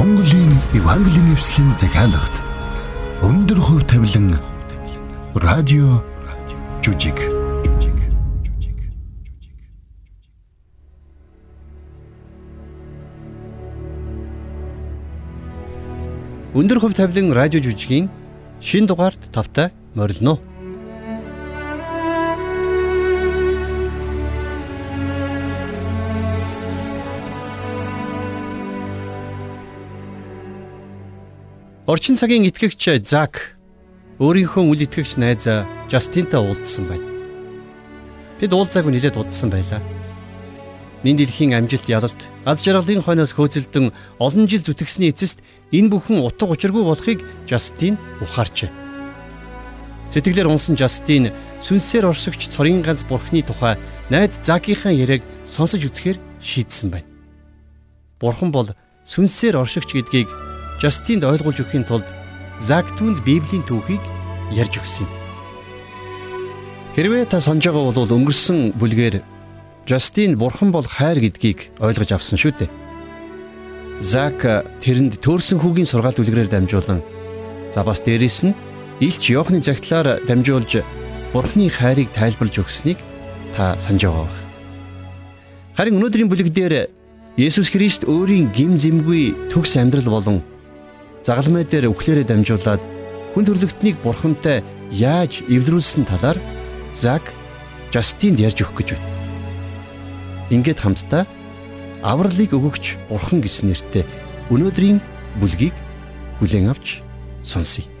Монголын Евангелийн эвслийн захиалгад өндөр хөв тавилан радио жүжиг Өндөр хөв тавилан радио жүжигийн шин дугаард тавтай морилно. Орчин цагийн итгэгч Зак өөрийнхөө үл итгэгч найз Жастинтай уулзсан байна. Тэд уулзаагүй нэлээд удсан байлаа. Ний дэлхийн амжилт ялалт аз жаргалын хойноос хөөцөлдөн олон жил зүтгэсний эцэст энэ бүхэн утга учиргүй болохыг Жастин ухаарчээ. Сэтгэлээр унсан Жастин сүнсээр оршигч цорын ганц бурхны тухай найз Закийнхаа яриаг сонсож үзэхээр шийдсэн байна. Бурхан бол сүнсээр оршигч гэдгийг Жастинд ойлгуулж өгөхийн тулд Зак түнд Библийн түүхийг ярьж өгсөн юм. Хэрвээ та санаж байгаа бол өнгөрсөн бүлгээр Жастин бурхан бол хайр гэдгийг ойлгож авсан шүү дээ. Зак тэрэнд төөрсөн хүүгийн сургаалт үлгэрээр дамжуулан за бас дээрэс нь Илч Йохны загтлаар дамжуулж бурхны хайрыг тайлбарлаж өгсөнийг та санаж байгаа. Харин өнөөдрийн бүлэг дээр Есүс Христ өөрийн гим зэмгүй төгс амьдрал болон загалмай дээр үхлээрээ дамжуулаад хүн төрлөختнийг бурхантай яаж эвлэрүүлсэн талаар Зак Жастинд ярьж өгөх гэж байна. Ингээд хамтдаа авралыг өгөгч бурхан гэсэн нэртэй өнөөдрийн бүлгийг бүлээн авч сонсъё.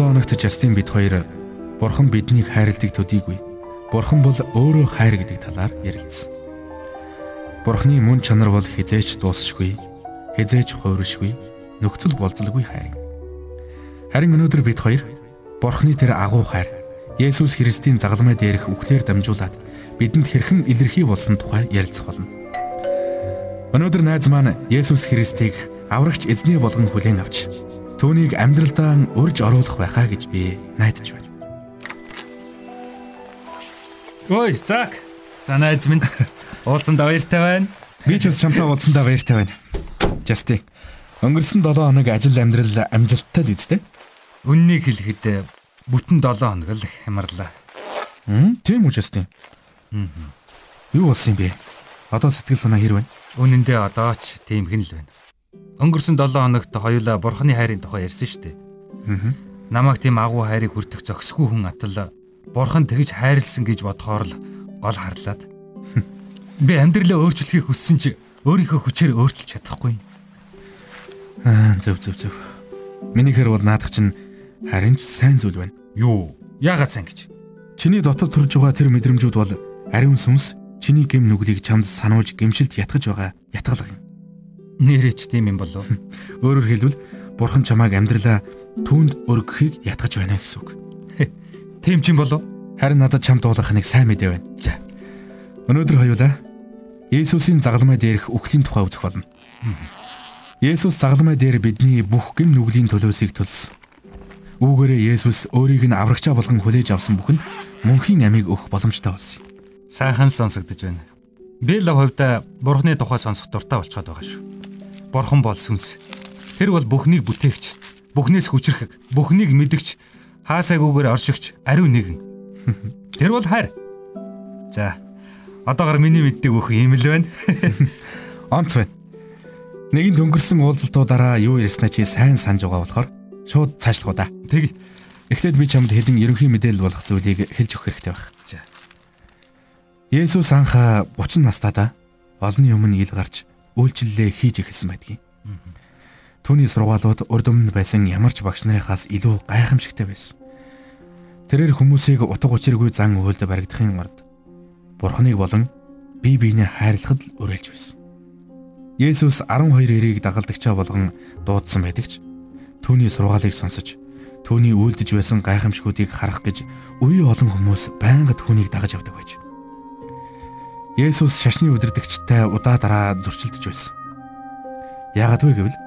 7 хоногт Жастин бид хоёр Бурхан биднийг хайрладаг төдийгүй. Бурхан бол өөрөө хайр гэдэг талаар ярилцсан. Бурханы мөн чанар бол хизээч дуусшгүй, хизээч хууршгүй, нөхцөл болзолгүй хайр. Харин өнөөдөр бид хоёр Бурханы тэр агуу хайр, Есүс Христийн загалмай дээрх үхлээр дамжуулаад бидэнд хэрхэн илэрхий болсон тухай ярилцах болно. Өнөөдөр найз маань Есүс Христийг аврагч эзний болгон хүлээн авч Түүнийг амьдралдаа урьж оруулах байхаа гэж би найдаж байна. Ой, зак. За найз минь уулзсандаа баяртай байна. Би ч бас чамтай уулзсандаа баяртай байна. Justin. Өнгөрсөн 7 хоног ажил амьдрал амжилттай л үстэй. Үннийг хэлэхэд бүтэн 7 хоног л хямарлаа. Хм, тийм үү Justin. Аа. Юу болсон юм бэ? Одоо сэтгэл санаа хэр байна? Үнэн дээр одоо ч тийм хэн л байна. Өнгөрсөн 7 хоногт хоёулаа бурхны хайрын тухай ярьсан шүү дээ. Аа. Намайг тийм агуу хайрыг хүртэх зохисгүй хүн атал бурхан тэгж хайрлсан гэж бодохоор л гол харлаад. Би амьдралаа өөрчлөхийг хүссэн чи өөрийнхөө хүчээр өөрчилж чадахгүй. Аа зөв зөв зөв. Минийхэр бол наадах чинь харин ч сайн зүйл байна. Юу? Яагаад сайн гэж? Чиний дотор төрж байгаа тэр мэдрэмжүүд бол ариун сүнс чиний гэм нүглийг чамд сануулж гэмшилд ятгах байгаа ятгалга юм. Нэрээ ч тийм юм болов. Өөрөөр хэлбэл бурхан чамайг амьдралаа түүнд өргөхийг ятгах байна гэсэн үг. Тийм ч юм болов. Харин надад чамд дуулах нэг сайн мэдээ байна. За. Өнөөдөр хоёулаа Есүсийн загалмай дээрх үхлийн тухай үзэх болно. Есүс загалмай дээр бидний бүх гэм нүглийн төлөөсийг төлсөн. Үүгээрээ Есүс өөрийг нь аврагчаа болгон хүлээж авсан бүхэнд мөнхийн амийг өгөх боломжтой болсон. Сайхан сонсогдож байна. Би л хувьдаа бурхны тухай сонсох дуртай болчиход байгаа шүү. Бурхан бол сүнс. Тэр бол бүхнийг бүтээгч, бүхнээс хүчрэх, бүхнийг мэдгч, хаасайгүйгээр оршигч ариун нэгэн. Тэр бол хайр. За. Одоогор миний мэддэг бүх юм л байна. Онц байна. Нэгэн дөнгөрсөн уулзалтуудаараа юу ярьснаа чи сайн санаж байгаа болохоор шууд цаашлах уу да. Тэг. Эхлээд би чамд хэдин ерөнхий мэдээлэл болох зүйлийг хэлж өгөх хэрэгтэй байна. За. Есүс анхаа 30 настайдаа олонний өмнө ил гарч үйлчлэлээ хийж эхэлсэн байдгийг. Түүний сургаалууд урд өмнө байсан ямар ч багш нарынхаас илүү гайхамшигтай байсан. Тэрээр хүмүүсийг утга учиргүй зан үйлд баригдахын ард Бурхныг болон бие биенээ хайрлахад л уриалж байсан. Есүс 12 эрийг дагалдагчаа болгон дуудсан байдаг ч түүний сургаалыг сонсож түүний үйлдэж байсан гайхамшгуудыг харах гэж үе олон хүмүүс байнга түүнийг дагаж явдаг байж. Есүс шашны удирдагчтай удаа дараа зөрчилдөж байсан. Яагаад вэ гэвэл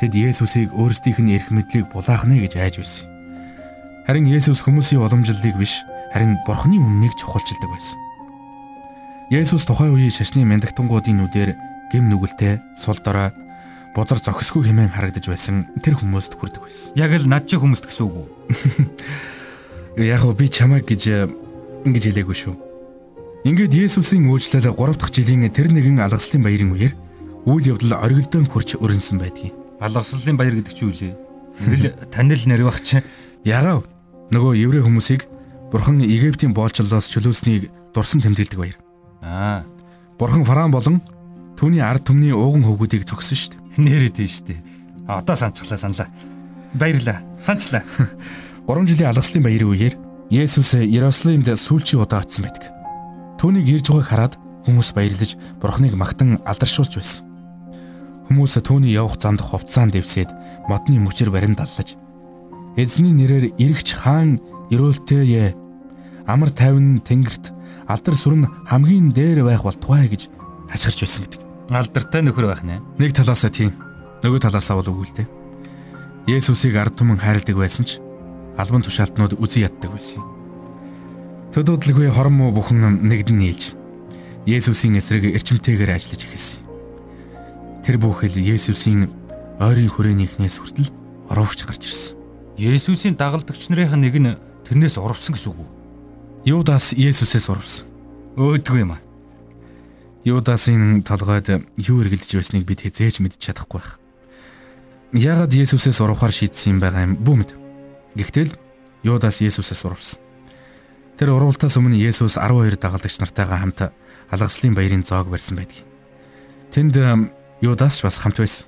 тэд Есүсийг өөрсдийнх нь эрх мэдлийг булаахнэ гэж айж байсан. Харин Есүс хүмүүсийн уламжлалыг биш, харин Бурхны үннийг чухалчилдаг байсан. Есүс тухайн үеийн шашны мяндагтангуудын нүдээр гэм нүгэлтэй, сул дорой, бузар зохисгүй хэмээн харагдаж байсан тэр хүмүүст хүрдэг байсан. Яг л над чи хүмүүст гэсэн үг үү? Яг би чамайг гэж ингэж хэлээгүй шүү. Ингээд Есүсийн үйлчлэл 3 дахь жилийн тэр нэгэн алгаслын баярын үеэр үйл явдал оргилдон хурч өрнсөн байдгийг. Алгаслын баяр гэдэг чи юу лээ? Нэг л танил нэр баг чи. Ягаа нөгөө еврей хүмүүсийг Бурхан Египтийн боолчлолоос чөлөөснийг дурсан тэмдэглэдэг баяр. Аа. Бурхан фараон болон түүний ард түмний ууган хөвгүүдийг зогсон. Нэрээ дээ шүү дээ. Одоо санчлаа саналаа. Баярлаа. Санчлаа. 3 жилийн алгаслын баярын үеэр Есүс Иерусалимд сүүлчийн удаа очсон байдаг. Түүнийг ирж байгааг хараад хүмүүс баярлаж Бурхныг магтан алдаршуулж байсан. Хүмүүс түүний явах замд хувцаан дэвсээд модны мөчөр барин даллаж эзний нэрээр ирэгч хаан өрөөлтэй амар тайван тэнгэрт алдар сүрэн хамгийн дээр байх болтугай гэж хашгирч байсан гэдэг. Алдартай нөхөр байх нэ. Нэг талаасаа тийм. Нөгөө талаасаа бол үгүй л дээ. Есүсийг ард түмэн хайрладаг байсан ч албан тушаалтнууд үзий яддаг байсан. Төдөөдлөгөө хорон муу бүхэн нэгдэн нийлж Есүсийн эсрэг эрчимтэйгээр ажиллаж эхэлсэн. Тэр бүхэл Есүсийн ойрын хүрээнийхнээс хүртэл оровч гарч ирсэн. Есүсийн дагалдагч нарын нэг нь тэрнээс урвсан гэсэн үг үү? Юдас Есүсээс урвсан. Өөдгөө юм аа. Юдасын толгойд юу эргэлдэж байсныг бид хязээж мэдж чадахгүй байх. Яагаад Есүсээс урвахаар шийдсэн юм байгаа юм бүү мэд. Гэхдээ л Юдас Есүсээс урвсан. Тэр урвалтаас өмнө Есүс 12 дагалдагч нартайгаа хамт алгаслын баярын зоог барьсан байдаг. Тэнд Юдас ч бас хамт байсан.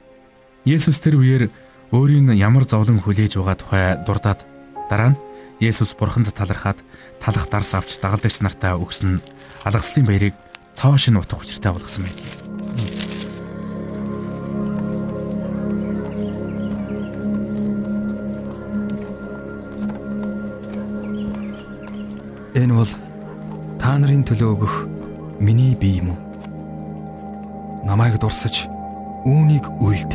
Есүс тэр үеэр өөрийн ямар зовлон хүлээж байгаа тухай дурдаад дараа нь Есүс бурханд талархаад талах дарс авч дагалдагч нартай өгсөн алгаслын баярыг цоош нь утга учиртай болгосон байдаг. Энэ бол та нарын төлөө өгөх миний бие юм уу? Намайг дурсаж үүнийг үйлд.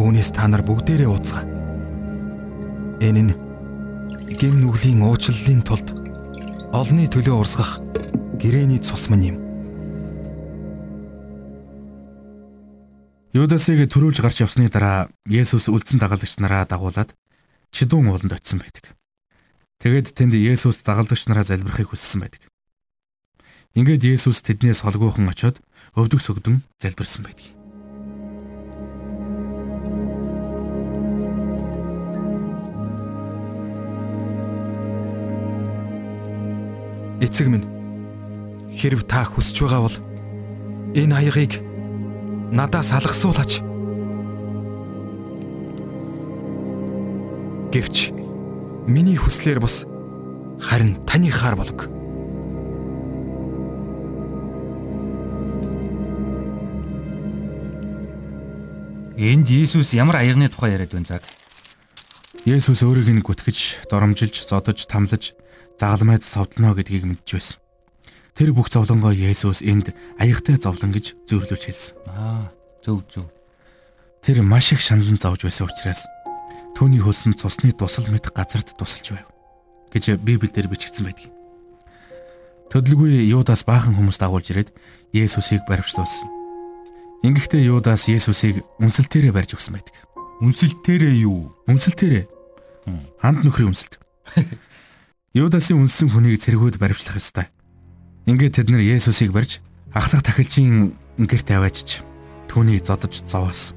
Үүнээс та нар бүгдээрээ ууцгаа. Энэ нь гэм нүглийн уучлалын тулд олны төлөө урсгах гэрээний цус мань юм. Юдасыг төрүүлж гарч явсны дараа Есүс үлдсэн дагалдагч нараа дагуулад чидүүн ууланд очисон байдаг. Тэгэд тэнд Есүс дагалдагч нараа залбирахыг хүссэн байдаг. Ингээд Есүс тэднээс холгүйхан очиод өвдөг сөгдөн залбирсан байдаг. Эцэг минь хэрв та хүсэж байгаа бол энэ хаягыг надаас алгасуулаач. Гэвч миний хүслээр бас харин таны хаар болог. Энд Иесус ямар аягны тухай яриад байна заг? Есүс өөрийг нь гүтгэж, доромжилж, зодож, тамлаж, загалмайд савдлно гэдгийг мэдж байсан. Тэр бүх зовлонгоо Есүс энд аягтай зовлон гэж зөвлөж хэлсэн. Аа, зөв зөв. Тэр маш их шаналн зовж байсан учраас түүний хөлсөн цусны тусал мэт газарт тусалж байв гэж Библиэлд бичигдсэн байдаг. Төдөлгүй Юдас баахан хүмүүст агуулж ирээд Есүсийг баривчлуулсан. Ингэхдээ Юдас Есүсийг үнсэлтээрээ барьж өгсөн байдаг. Үнсэлтээрээ юу? Үнсэлтээрээ. Ханд нөхрийн үнсэлт. Юдасын үнсэн хүнийг цэргүүд баривчлах ёстой. Ингээд тэд нар Есүсийг барьж ахлах тахилчийн гэрт аваачиж түүнийг зодож зовоос.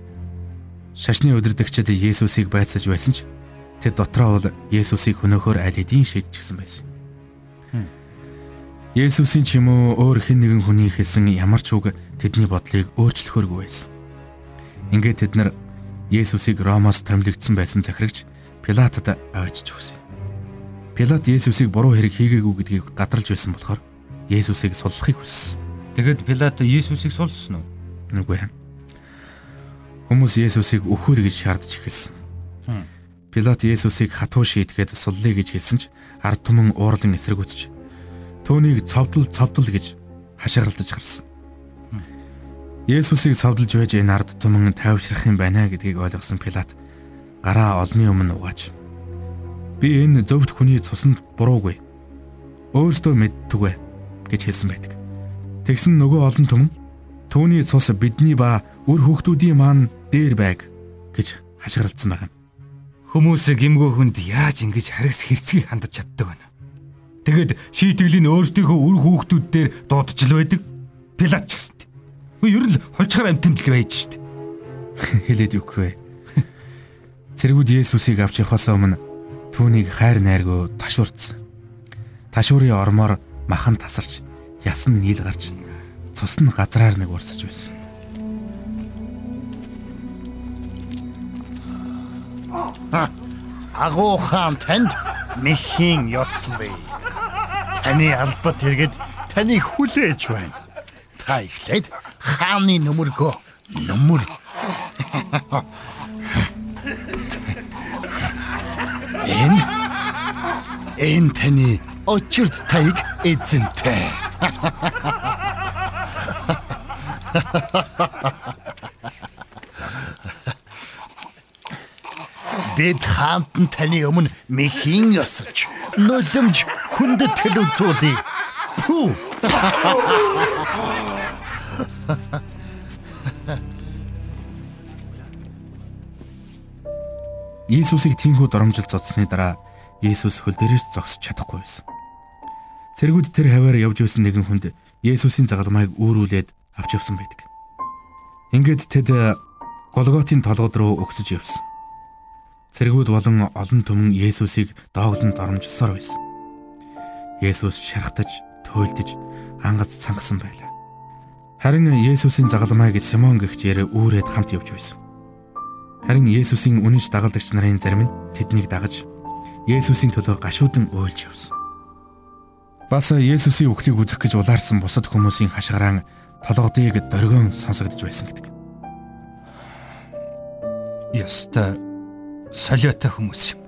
Шашны удирдагчид Есүсийг байцааж байсан ч тэд дотроо бол Есүсийг хөнөөхөөр аль хэдийн шийдчихсэн байсан. Есүсийн ч юм уу өөр хэн нэгэн хүний хэлсэн ямар ч үг тэдний бодлыг өөрчлөхөөргүй байсан. Ингээд тэд нар Есүсийг Ромоос томилогдсон байсан захирагч Пилатад аваачиж өгсөн. Пилат Есүсийг буруу хэрэг хийгээгүй гэдгийг гадарлаж байсан болохоор Есүсийг суллахыг хүссэн. Тэгэд Пилат Иесусыг сулсан уу? Үгүй ээ. Хүмүүс Есүсийг өхөр гэж шаардж эхэлсэн. Пилат Есүсийг хатуу шийдгээд суллая гэж хэлсэн ч ард түмэн уурлан үзэж түүнийг цовдол цовдол гэж хашгиралдаж гарсан. Есүсийг цовдолж байж энэ ард түмэн тайвшрах юм байна гэдгийг ойлгосон Пилат гараа олны өмнө угааж би энэ зөвхт хүний цуснд буруугүй өөртөө мэдтүгвэ гэж хэлсэн байдаг. Тэгсэн нөгөө олон түмэн түүний цус бидний ба үр хөвгтүүдийн маань дээр байг гэж хашгиралцсан байна. Хүмүүс гимгөө хүнд яаж ингэж харгас хэрцгий хандаж чаддаг вэ? Тэгэд шийтгэлийг өөртөөхөө үр хүүхдүүд дээр дуудаж л байдаг. Пилат ч гэсэн. Үгүй ер нь хожгаар амтнд л байж штт. Хэлээд үгүй. Цэргүүд Есүсийг авч явахаас өмнө түүнийг хайр найргуу ташуурцсан. Ташуурын ормоор махан тасарч, ясан нийл гарч, цус нь газраар нэг урсаж байсан. Агуу хаан танд мэхийн ёслоё. Таны албат хэрэгэд таны хүлээж байна. Та ихлээд хааны нөмөргөө нөмөр. Энэ энэ таны очирд тайг эзэнтэй. Бид хаантан таны өмнө мэхийн ёсолж, нулимж хүндэт тэл үзүүлээ. Пүү. Иесусыг тийхүү доромжилж зодсны дараа Иесус хөл дээрээс зогсож чадахгүй байсан. Цэргүүд тэр хаваар явж байсан нэгэн хүнд Иесусийн загалмайг үүрүүлээд авч явсан байдаг. Ингээд тэд Голготын толгод руу өгсөж явсан. Цэргүүд болон олон түмэн Есүсийг дооглон доромжилсоор байсан. Есүс шархтаж, туйлдж, ангаз цангасан байлаа. Харин Есүсийн загалмайг Симон гэгчээр үүрээд хамт явж байсан. Харин Есүсийн үнэнч дагалдагч нарын зарим нь тэднийг дагаж Есүсийн төлөө гашуудан уйлж явсан. Бас Есүсийн үхлийг үзэх гэж улаарсан бусад хүмүүсийн хашгираан толгодыг дөргөн сонсогдож байсан гэдэг. Яста солиотой хүмүүс юм.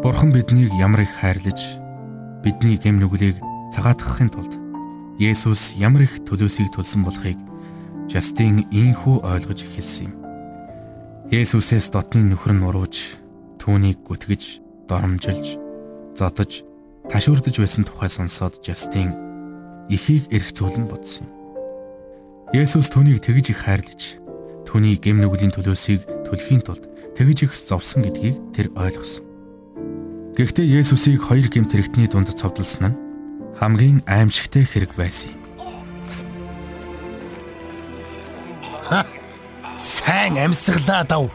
Бурхан биднийг ямар их хайрлаж бидний гэм нүглийг цагаатгахын тулд Есүс ямар их төлөөсийг төлсөн болохыг Жастин инхүү ойлгож эхэлсэн юм. Есүсээс дотны нөхөр нь урууж, түүнийг гүтгэж, доромжилж, зодож, ташуурдж байсан тухай сонсоод Жастин ихийг эргцүүлэн бодсон юм. Есүс түүнийг тэгж их хайрлаж Түүний гэм нүглийн төлөөсийг төлөхийн тулд тэгж их зовсон гэдгийг тэр ойлгосон. Гэхдээ Есүсийг хоёр гэмт хэрэгтний дунд цовдлсон нь хамгийн аимшигтай хэрэг байсан юм. Сайн амьсгалаа дав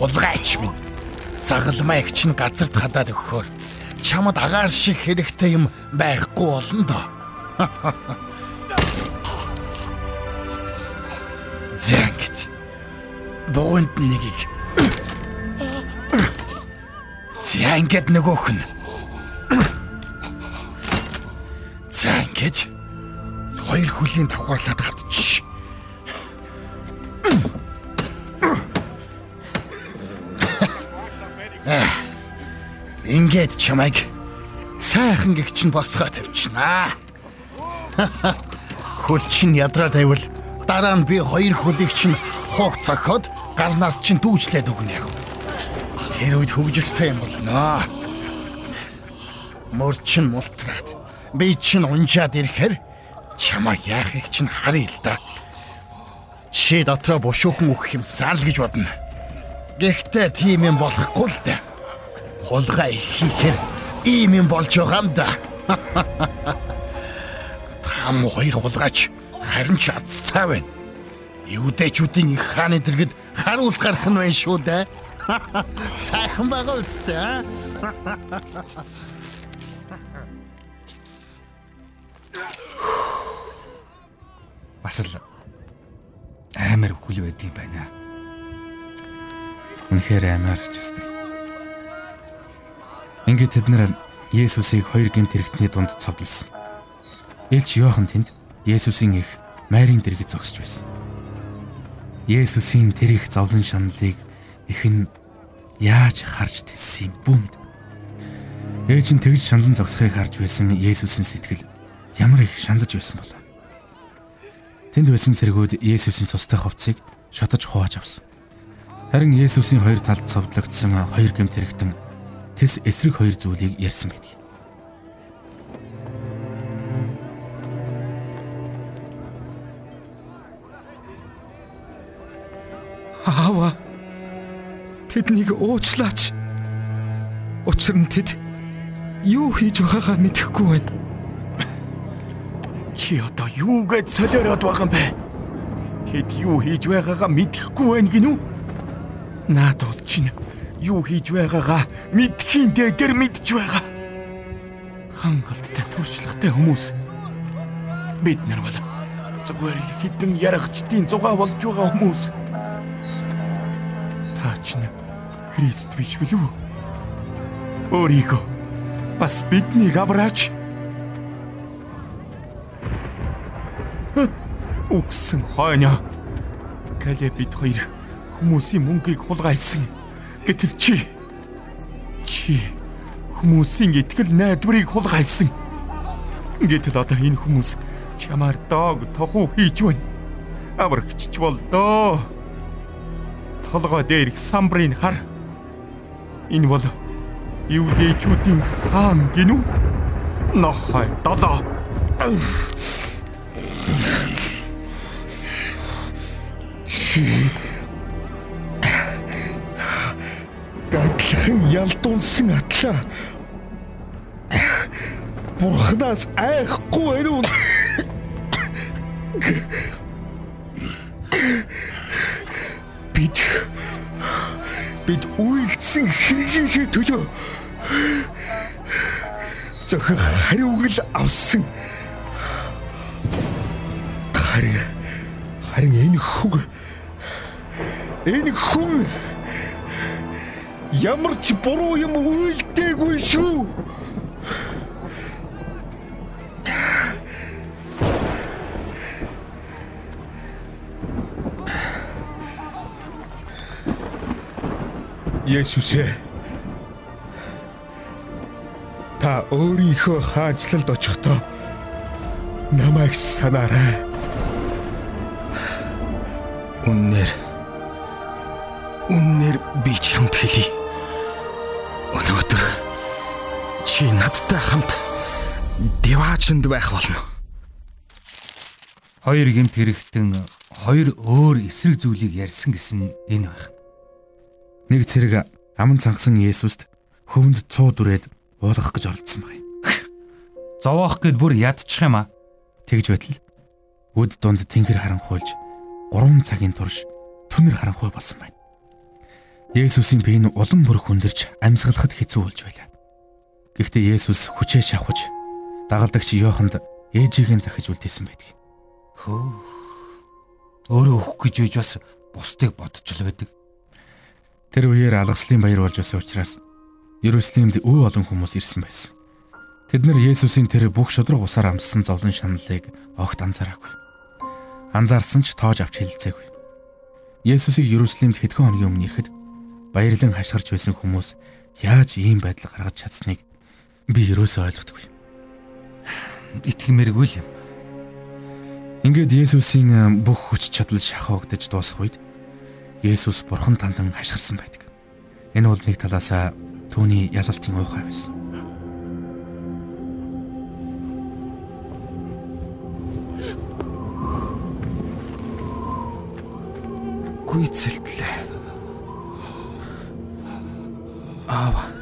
хулгайч минь. Загалмай эгч нь газарт хадаад өгөхөөр чамд агаар шиг хэрэгтэй юм байхгүй болно доо. Зэнгт буунд нэгийг. За ингээд нөгөөх нь. За ингээд хоёр хөлийн давхарлаад хатчих. Ингээд чамайг сайхан гэгч нь босгоо тавьчихнаа. Хөл чинь ядраа тавил дараа нь би хоёр хөлийг чинь хуг цохоод гарнаас чинь дүүжлээд өгнө яг. Тэр үед хөвгөлтэй юм болно. Мөр чин мултраад би чин унжаад ирэхээр чамаа яахыг чинь харъя л да. Чи дотроо бушуухан өгөх юм санал гэж бодно. Гэхдээ тийм юм болохгүй л дээ. Хулгай хийхээр ийм юм болж байгаа юм да. Там хоёр хулгайч харин ч азтай байна. Евдэчүүдийн их хааны дэргэд харуулах гарах нь байна шүү дээ. Сайхан байгаа үстэй аа. Бас л амар үхэл байдгийг байна. Үнэхээр амар ч ёстой. Ингээд тэд нар Есүсийг хоёр гэмт хэрэгтний дунд цовдлсон. Элч Йохан тэнд Есүсийн их майрын дэргэд зогсож байсан. Есүсийн тэр их зовлон шаналлыг ихэн яаж харж тэлсэн юм бүү мэд. Ээж нь тэгж шаналн зогсохыг харж байсан Есүсийн сэтгэл ямар их шаналж байсан болов. Тэнд байсан цэргүүд Есүсийн цустай хувцсыг шотож хувааж авсан. Харин Есүсийн хоёр талд цовдлогдсон хоёр гэмт хэрэгтэн тэс эсрэг хоёр зүйлийг ярьсан байдаг. Тэднийг уучлаач. Учир нь тэд юу хийж байгаагаа мэдэхгүй байна. Чи одоо юугээд солиороод байгаа юм бэ? Тэд юу хийж байгаагаа мэдэхгүй байна гинүү? Наад бол чинь юу хийж байгаагаа мэдхийн дээр мэдж байгаа. Хангалттай туршлагатай хүмүүс. Бид нар бол зүгээр л хідэн ярахчдын зугаа болж байгаа хүмүүс. Та чинь Христ биш билүү? Өөрийгөө бас биднийг авраач. Үгсэн хойно. Кале бид хоёр хүмүүсийн мөнгийг хулгайлсан. Гэтэл чи чи хүмүүсийн итгэл найдварыг хулгайлсан. Гэтэл одоо энэ хүмүүс чамаар дог тоху хийж байна. Аврагч бол доо толгой дээр их самбрын хар. Энэ бол Юудэчүүдийн хаан гинүү? Нохой долоо. Чи гадлахын ялдуунсан атлаа. Бурханаас айхгүй байна уу? бид бид үйлдсэн хэргийнхээ төлөө зөвхөн хариуг л авсан. Харин харин энэ хүн энэ хүн ямар ч буруу юм үйлдээгүй шүү. Есүс ээ. Та өөрийнхөө хаанчлалд очихдоо намайг санаарай. Үннээр Үннээр би чамд хэлье. Өнөөдөр чи надтай хамт диваачнд байх болно. Хоёр гэмт хэрэгтэн хоёр өөр эсрэг зүйлийг ярьсан гэсэн энэ байх. Нэг цэрэг аман цангасан Есүст хөвөнд цуу дүрээд уулгах гэж оролдсон байна. Зовоох гэд бүр ядчих юм а. Тэгж байтал үд дунд тэнгэр харанхуйлж 3 цагийн турш түнэр харанхуй болсон байна. Есүсийн бие нь улам бүр хүндэрч амьсгалахад хэцүү болж байлаа. Гэхдээ Есүс хүчээ шавхаж дагалдагч Йоханд ээжигийн захиж үлдээсэн байдаг. Хөө. Өөрөө өөх гэж үйж бас бусдыг бодож л байдаг. Тэр үеэр алгаслын баяр болж байсан учраас Ерүслимд өв олон хүмүүс ирсэн байсан. Тэд нар Есүсийн тэр бүх шудраг усаар амссан зовлон шаналлыг огт анзаараагүй. Анзаарсан ч тоож авч хэлэлцээгүй. Есүсийг Ерүслимд хэдхэн хоногийн өмнө ирэхэд баярлан хашгирч байсан хүмүүс яаж ийм байдал гаргаж чадсныг би ерөөсөө ойлгодгүй. Итгэмээргүй л юм. Ингээд Есүсийн бүх хүч чадал шахагдаж дуусах үед Есүс бурхан тандан хашгирсан байдаг. Энэ бол нэг талаасаа түүний ялалтын уухай байсан. Гүйцэлтлээ. Аава.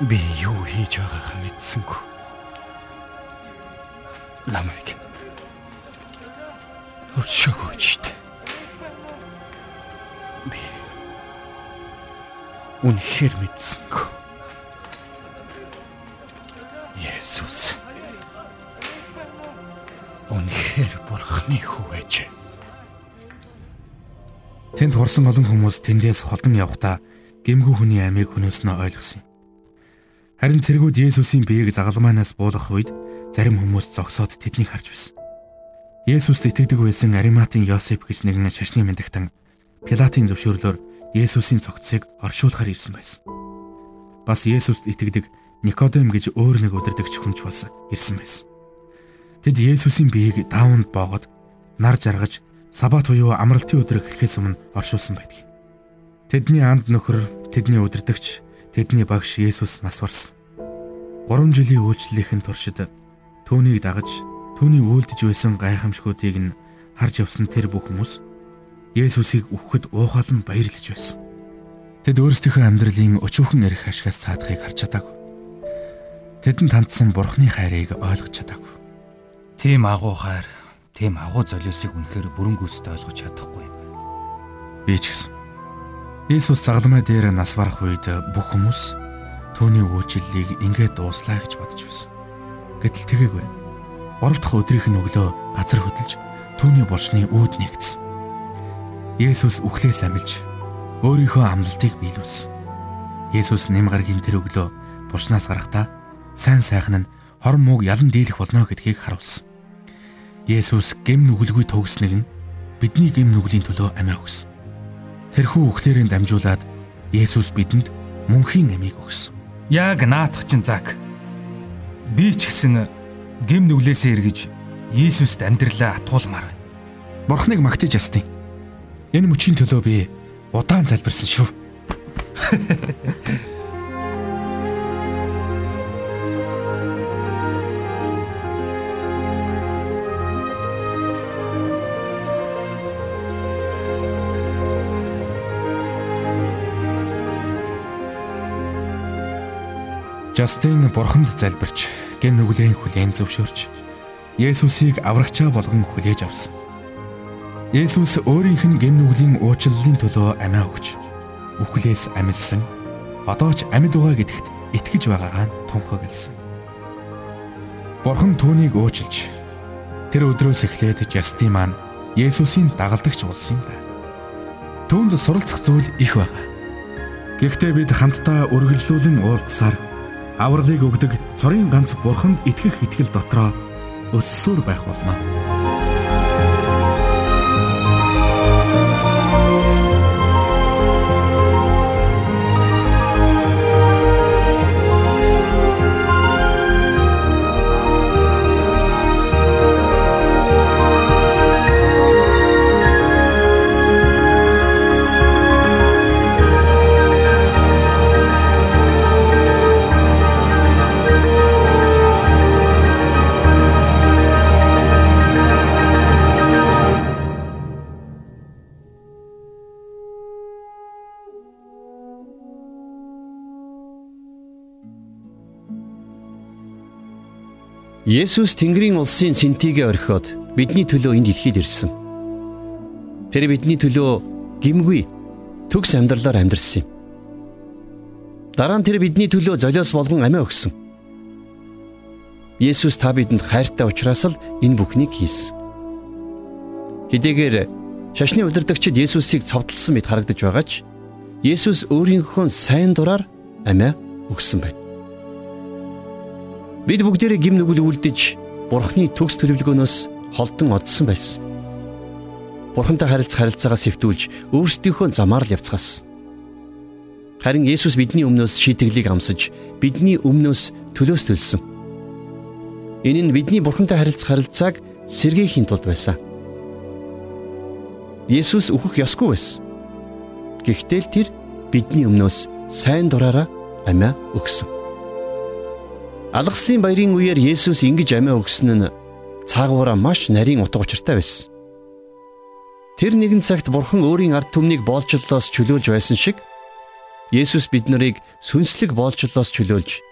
Би юу хийж байгаагаа мэдсэнгүй. Намайг өршөөгөөч штэ. Би үнэхээр мэдсэнгүй. Есүс үнэхээр бурхны ээж. Тэнд хурсан олон хүмүүс тэндээс холдон явхдаа гэмгүү хүний амийг хөнөөснөө ойлгосон юм. Харин цэргүүд Есүсийн биеийг загалмаанаас буулгах үед зарим хүмүүс зогсоод тэднийг харж байсан. Есүст итгэдэг байсан Ариматын Йосеф гэж нэгэн шашны мэндагтан Пилатын зөвшөөрлөөр Есүсийн цогцыг оршуулахар ирсэн байсан. Бас Есүст итгэдэг Никодем гэж өөр нэг удирдагч хүнч бас ирсэн байсан. Тэд Есүсийн биеийг даавнд боогод нар жаргаж Сабат буюу амралтын өдөр эхлэхээс өмнө оршуулсан байдаг. Тэдний анд нөхөр, тэдний удирдагч, тэдний багш Есүс нас барсан. 3 жилийн үйлчлэлийн туршид түүнийг дагаж түүний үйлдэж байсан гайхамшгуудыг нь харж явсан тэр бүх хүмүүс Есүсийг үхэхэд уухалан баярлаж байсан. Тэд өөрсдийнхөө амьдралын өчүүхэн эрх ашигаас цаадахыг харж чадаагүй. Тэдэнд хандсан Бурхны хайрыг ойлгож чадаагүй. Тийм агуу хайр тийм агуу золиосыг үнэхээр бүрэн гүйцэд ойлгож чадахгүй юм байна. Би ч гэсэн. Иесус загалмай дээр нас барах үед бүх хүмүүс түүний үйлчлэлийг ингээд дууслаа гэж бодож байсан. Гэтэл тэгээгүй. 3 дахь өдрийнх нь өглөө газар хөдөлж түүний булчны үүд нэгдсэн. Иесус үхлээс амилж өөрийнхөө амлалтыг биелүүлсэн. Иесус нэм гаргийн тэр өглөө булчнаас гарахдаа сайн сайхан нь хорон мууг ялан дийлэх болно гэдгийг харуулсан. Есүс гэм нүгэлгүй төгснэг нь бидний гэм нүглийн төлөө амиа өгсөн. Тэрхүү үхлээрэн дамжуулаад Есүс бидэнд мөнхийн амийг өгсөн. Яг наатах чин зак. Би ч гэсэн гэм нүглээсээ эргэж Есүст амьдралаа атгуулмаар байна. Бурхныг магтаж ястیں۔ Энэ мөчийн төлөө би удаан залбирсан шүү. Жастин бурханд залбирч гэн нүглийн хүлээн зөвшөөрч Есүсийг аврагчаа болгон хүлээж авсан. Есүс өөрийнх нь гэн нүглийн уучлалын төлөө амиа өгч үхлээс амилсан. Одоо ч амьд байгаа гэдэгт итгэж байгаагаа тунхагласан. Бурхан түүнийг уучлж тэр өдрөөс эхлээд Жастин маань Есүсийн дагалдагч болсон юм байна. Түүнд суралцах зүйл их байгаа. Гэхдээ бид хамтдаа үргэлжлүүлэн уулзсаар авралыг өгдөг цорын ганц бурханд итгэх итгэл дотроо өссөөр байх болно. Есүс Тэнгэрийн улсын сэнтигээ орхиод бидний төлөө энэ дэлхийд ирсэн. Тэр бидний төлөө гимгүй төгс амьдралаар амьдэрсэн юм. Дараа нь тэр бидний төлөө золиос болгон амиа өгсөн. Есүс та бидэнд хайртай учраас л энэ бүхнийг хийсэн. Хэдийгээр шашны удирдагчид Есүсийг цовдлсон мэт харагдаж байгаа ч Есүс өөрийнхөө сайн дураар амиа өгсөн байна. Бид бүгдээрээ гим нүгэл үлдэж Бурхны төгс төлөвлөгөөнөөс холдон одсон байсан. Бурхантай харилцах харилцаагаа сэвтүүлж өөрсдийнхөө замаар л явцгаас. Харин Есүс бидний өмнөөс шийтгэлийг амсаж бидний өмнөөс төлөөс төлсөн. Энэ нь бидний Бурхантай харилцах харилцааг сэргээхийн тулд байсан. Есүс өөхөх ёсгүй байсан. Гэхдээ л тэр бидний өмнөөс сайн дураараа амиа өгсөн. Алгаслын баярын үеэр Есүс ингэж амиа өгсөн нь цаагаараа маш нарийн утга учиртай байсан. Тэр нэгэн цагт Бурхан өөрийн ард түмнийг боолчлолоос чөлөөлж байсан шиг Есүс бид нарыг сүнслэг боолчлолоос чөлөөлж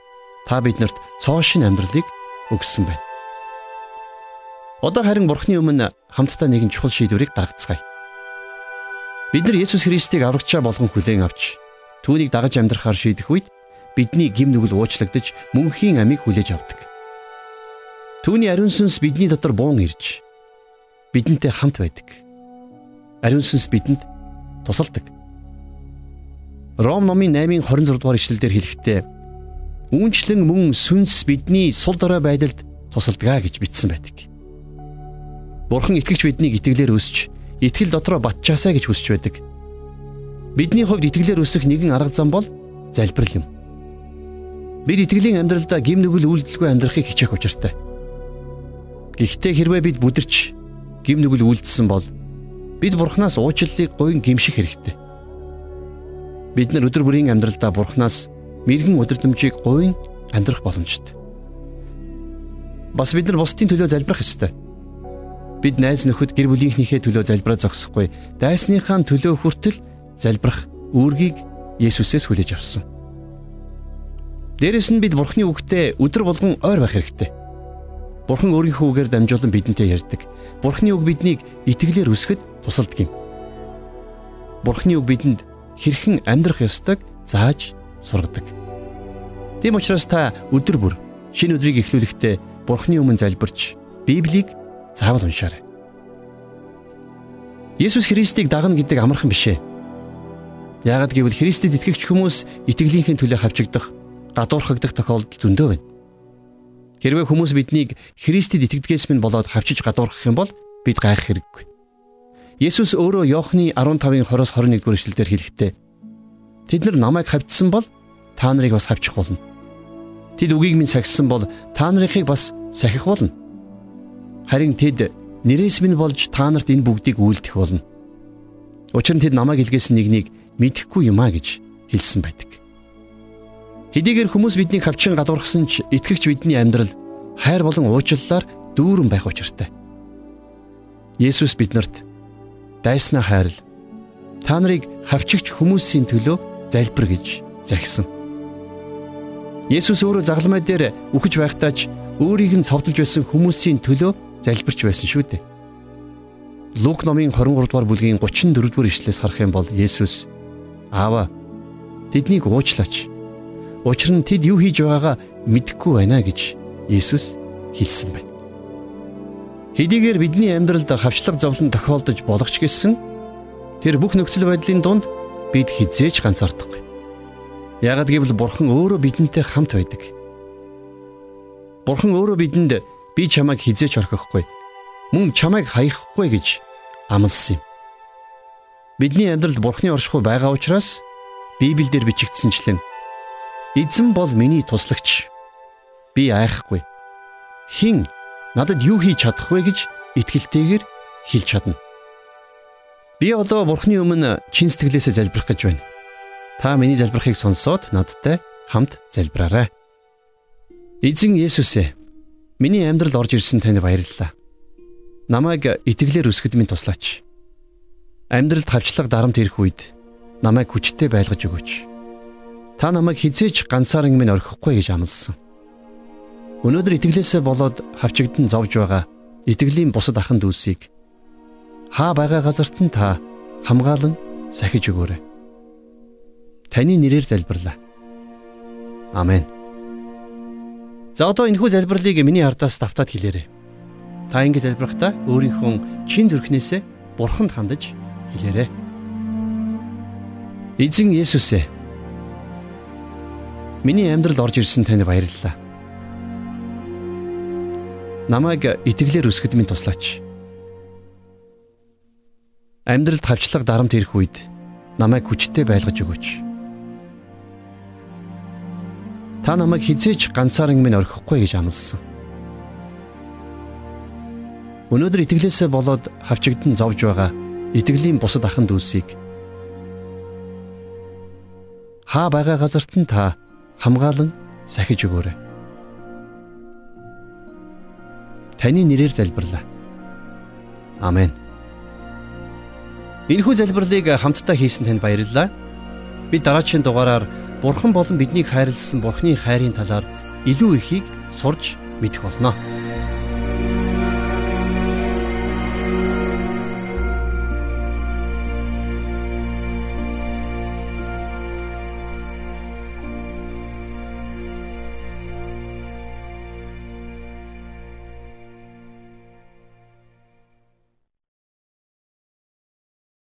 та биднэрт цоо шин амьдралыг өгсөн байна. Одоо харин Бурхны өмнө хамтдаа нэгэн чухал шийдвэрийг гаргацгаая. Бид нар Есүс Христийг аврагчаа болгон хүлээн авч түүнийг дагаж амьдрахаар шийдэх үед бидний гим нүгэл уучлагдж мөнхийн амийг хүлээж авдаг. Түүний ариун сүнс бидний дотор буун ирж бидэнтэй хамт байдаг. Ариун сүнс бидэнд тусалдаг. Ром номын 8-ын 26 дугаар ишлэлдэр хэлэхдээ үүнчлэн мөн сүнс бидний сул дорой байдалд тусалдгаа гэж бичсэн байдаг. Бурхан итгэж биднийг итгэлээр өсч, итгэл дотроо батчаасаа гэж хүсэж байдаг. Бидний хувьд итгэлээр өсөх нэгэн арга зам бол залбирал юм. Бид итгэлийн амьдралдаа гим нүгэл үйлдэлгүй амьдрахыг хичээх учиртай. Гэхдээ хэрвээ бид бүдэрч гим нүгэл үйлдэлсэн бол бид бурхнаас уучлалыг гойн гимших хэрэгтэй. Бид нар өдөр бүрийн амьдралдаа Бурханаас мэрэгэн өдөрдмжийг говийн амьдрах боломжтой. Бас бид нар бусдын төлөө залбирах ёстой. Бид найз нөхөд гэр бүлийнхнийхээ төлөө залбираа зогсохгүй, дайсныхаа төлөө хүртэл залбирах үүргийг Есүсээс хүлээж авсан. Дээрэс нь бид Бурхны үгтээ өдөр болгон ойр байх хэрэгтэй. Бурхан өөрийнхөө үгээр дамжуулан бидэнтэй ярьдаг. Бурхны үг биднийг итгэлээр өсгөхөд тусалдаг юм. Бурхны үг бидэнд хэрхэн амьдрах ёстойг зааж сургадаг. Тийм учраас та өдөр бүр шинэ өдрийг эхлүүлэхдээ Бурхны өмнө залбирч Библийг заавал уншаарай. Есүс Христийг дагна гэдэг амархан биш ээ. Яагад гэвэл Христэд итгэгч хүмүүс итгэлийнхээ төлөө хавчигдах, гадуурхагдах тохиолдол зөндөө байна. Хэрвээ хүмүүс биднийг Христэд итгэдгээс минь болоод хавчиж гадуурхах юм бол бид гайх хэрэггүй. Есүс өөрөө Иохны 15-ын 20-с 21-р эшлэлдэр хэлэхдээ Тэд нар намайг хавьдсан бол та нарыг бас хавчих болно. Тэд үгийг минь сахисан бол та нарыг бас сахих болно. Харин тэд нэрээс минь болж та нарт энэ бүгдийг үйлдэх болно. Учир нь тэд намайг илгээсэн нэгнийг мэдэхгүй юм а гэж хэлсэн байдаг. Хэдийгээр хүмүүс биднийг хавчин гадуурхсан ч итгэгч бидний амьдрал хайр болон уучлалаар дүүрэн байх учиртай. Есүс биднэрт дайснаа хайрл та нарыг хавчигч хүмүүсийн төлөө залбир гэж захисан. Есүс өөрөө загламай дээр үхэж байхдаа ч өөрийг нь цовдолж байсан хүмүүсийн төлөө залбирч байсан шүү дээ. Лук номын 23 дугаар бүлгийн 34 дугаар ишлээс харах юм бол Есүс Аава тэднийг уучлаач. Учир нь тэд юу хийж байгаагаа мэдэхгүй байна гэж Есүс хэлсэн байна. Хэдийгээр бидний амьдралд хавчлаг зовлон тохиолдож болох ч гэсэн тэр бүх нөхцөл байдлын дунд бид хизээж ганцаардахгүй. Ягд гэвэл Бурхан өөрөө бидэнтэй хамт байдаг. Бурхан өөрөө бидэнд би чамайг хизээж орхихгүй, мөн чамайг хаяхгүй гэж амласан юм. Бидний амьдралд Бурханы оршихуй байгаа учраас Библиэлд бичигдсэнчлэн эзэн бол миний туслагч. Би айхгүй. Хин надад юу хийж чадах вэ гэж итгэлтэйгээр хэлж чадна. Би одоо Бурхны өмнө чин сэтгэлээсээ залбирах гэж байна. Та миний залбирахыг сонсоод надтай хамт залбираарай. Эзэн Есүс ээ, миний амьдралд орж ирсэн танд баярлалаа. Намайг итгэлээр өсгөд минь туслаач. Амьдралд хавчлага дарамт ирэх үед намайг хүчтэй байлгаж өгөөч. Та намайг хизээж ганцаараа минь орхихгүй гэж амласан. Өнөөдөр итгэлээсээ болоод хавчэгдэн зовж байгаа итгэлийн бусад ахын дүүсийг хаа байгаа газарт нь та хамгаалan сахиж өгөөрэй. Таны нэрээр залбирлаа. Амен. За одоо энэхүү залбирлыг миний ардаас давтаад хэлээрэй. Та ингэ залбирахдаа өөрийнхөө чин зүрхнээсээ бурханд хандаж хэлээрэй. Эзэн Есүс ээ. Миний амьдралд орж ирсэн танд баярлалаа намайг итгэлээр өсгөд минь туслаач. Амьдралд хавчлага дарамт ирэх үед намайг хүчтэй байлгаж өгөөч. Та намайг хизээж ганцаараа минь орхихгүй гэж амласан. Өнөөдөр итгэлээсээ болоод хавчэгдэн зовж байгаа итгэлийн бусад ахын дүүсийг хаа байгаа газарт нь та хамгаалan сахиж өгөөрэй. таны нэрээр залбирлаа. Амен. Энэхүү залбирлыг хамтдаа хийсэн танд баярлалаа. бид дараагийн дугаараар Бурхан болон биднийг хайрлсан Бурханы хайрын талаар илүү ихийг сурч мэдэх болно.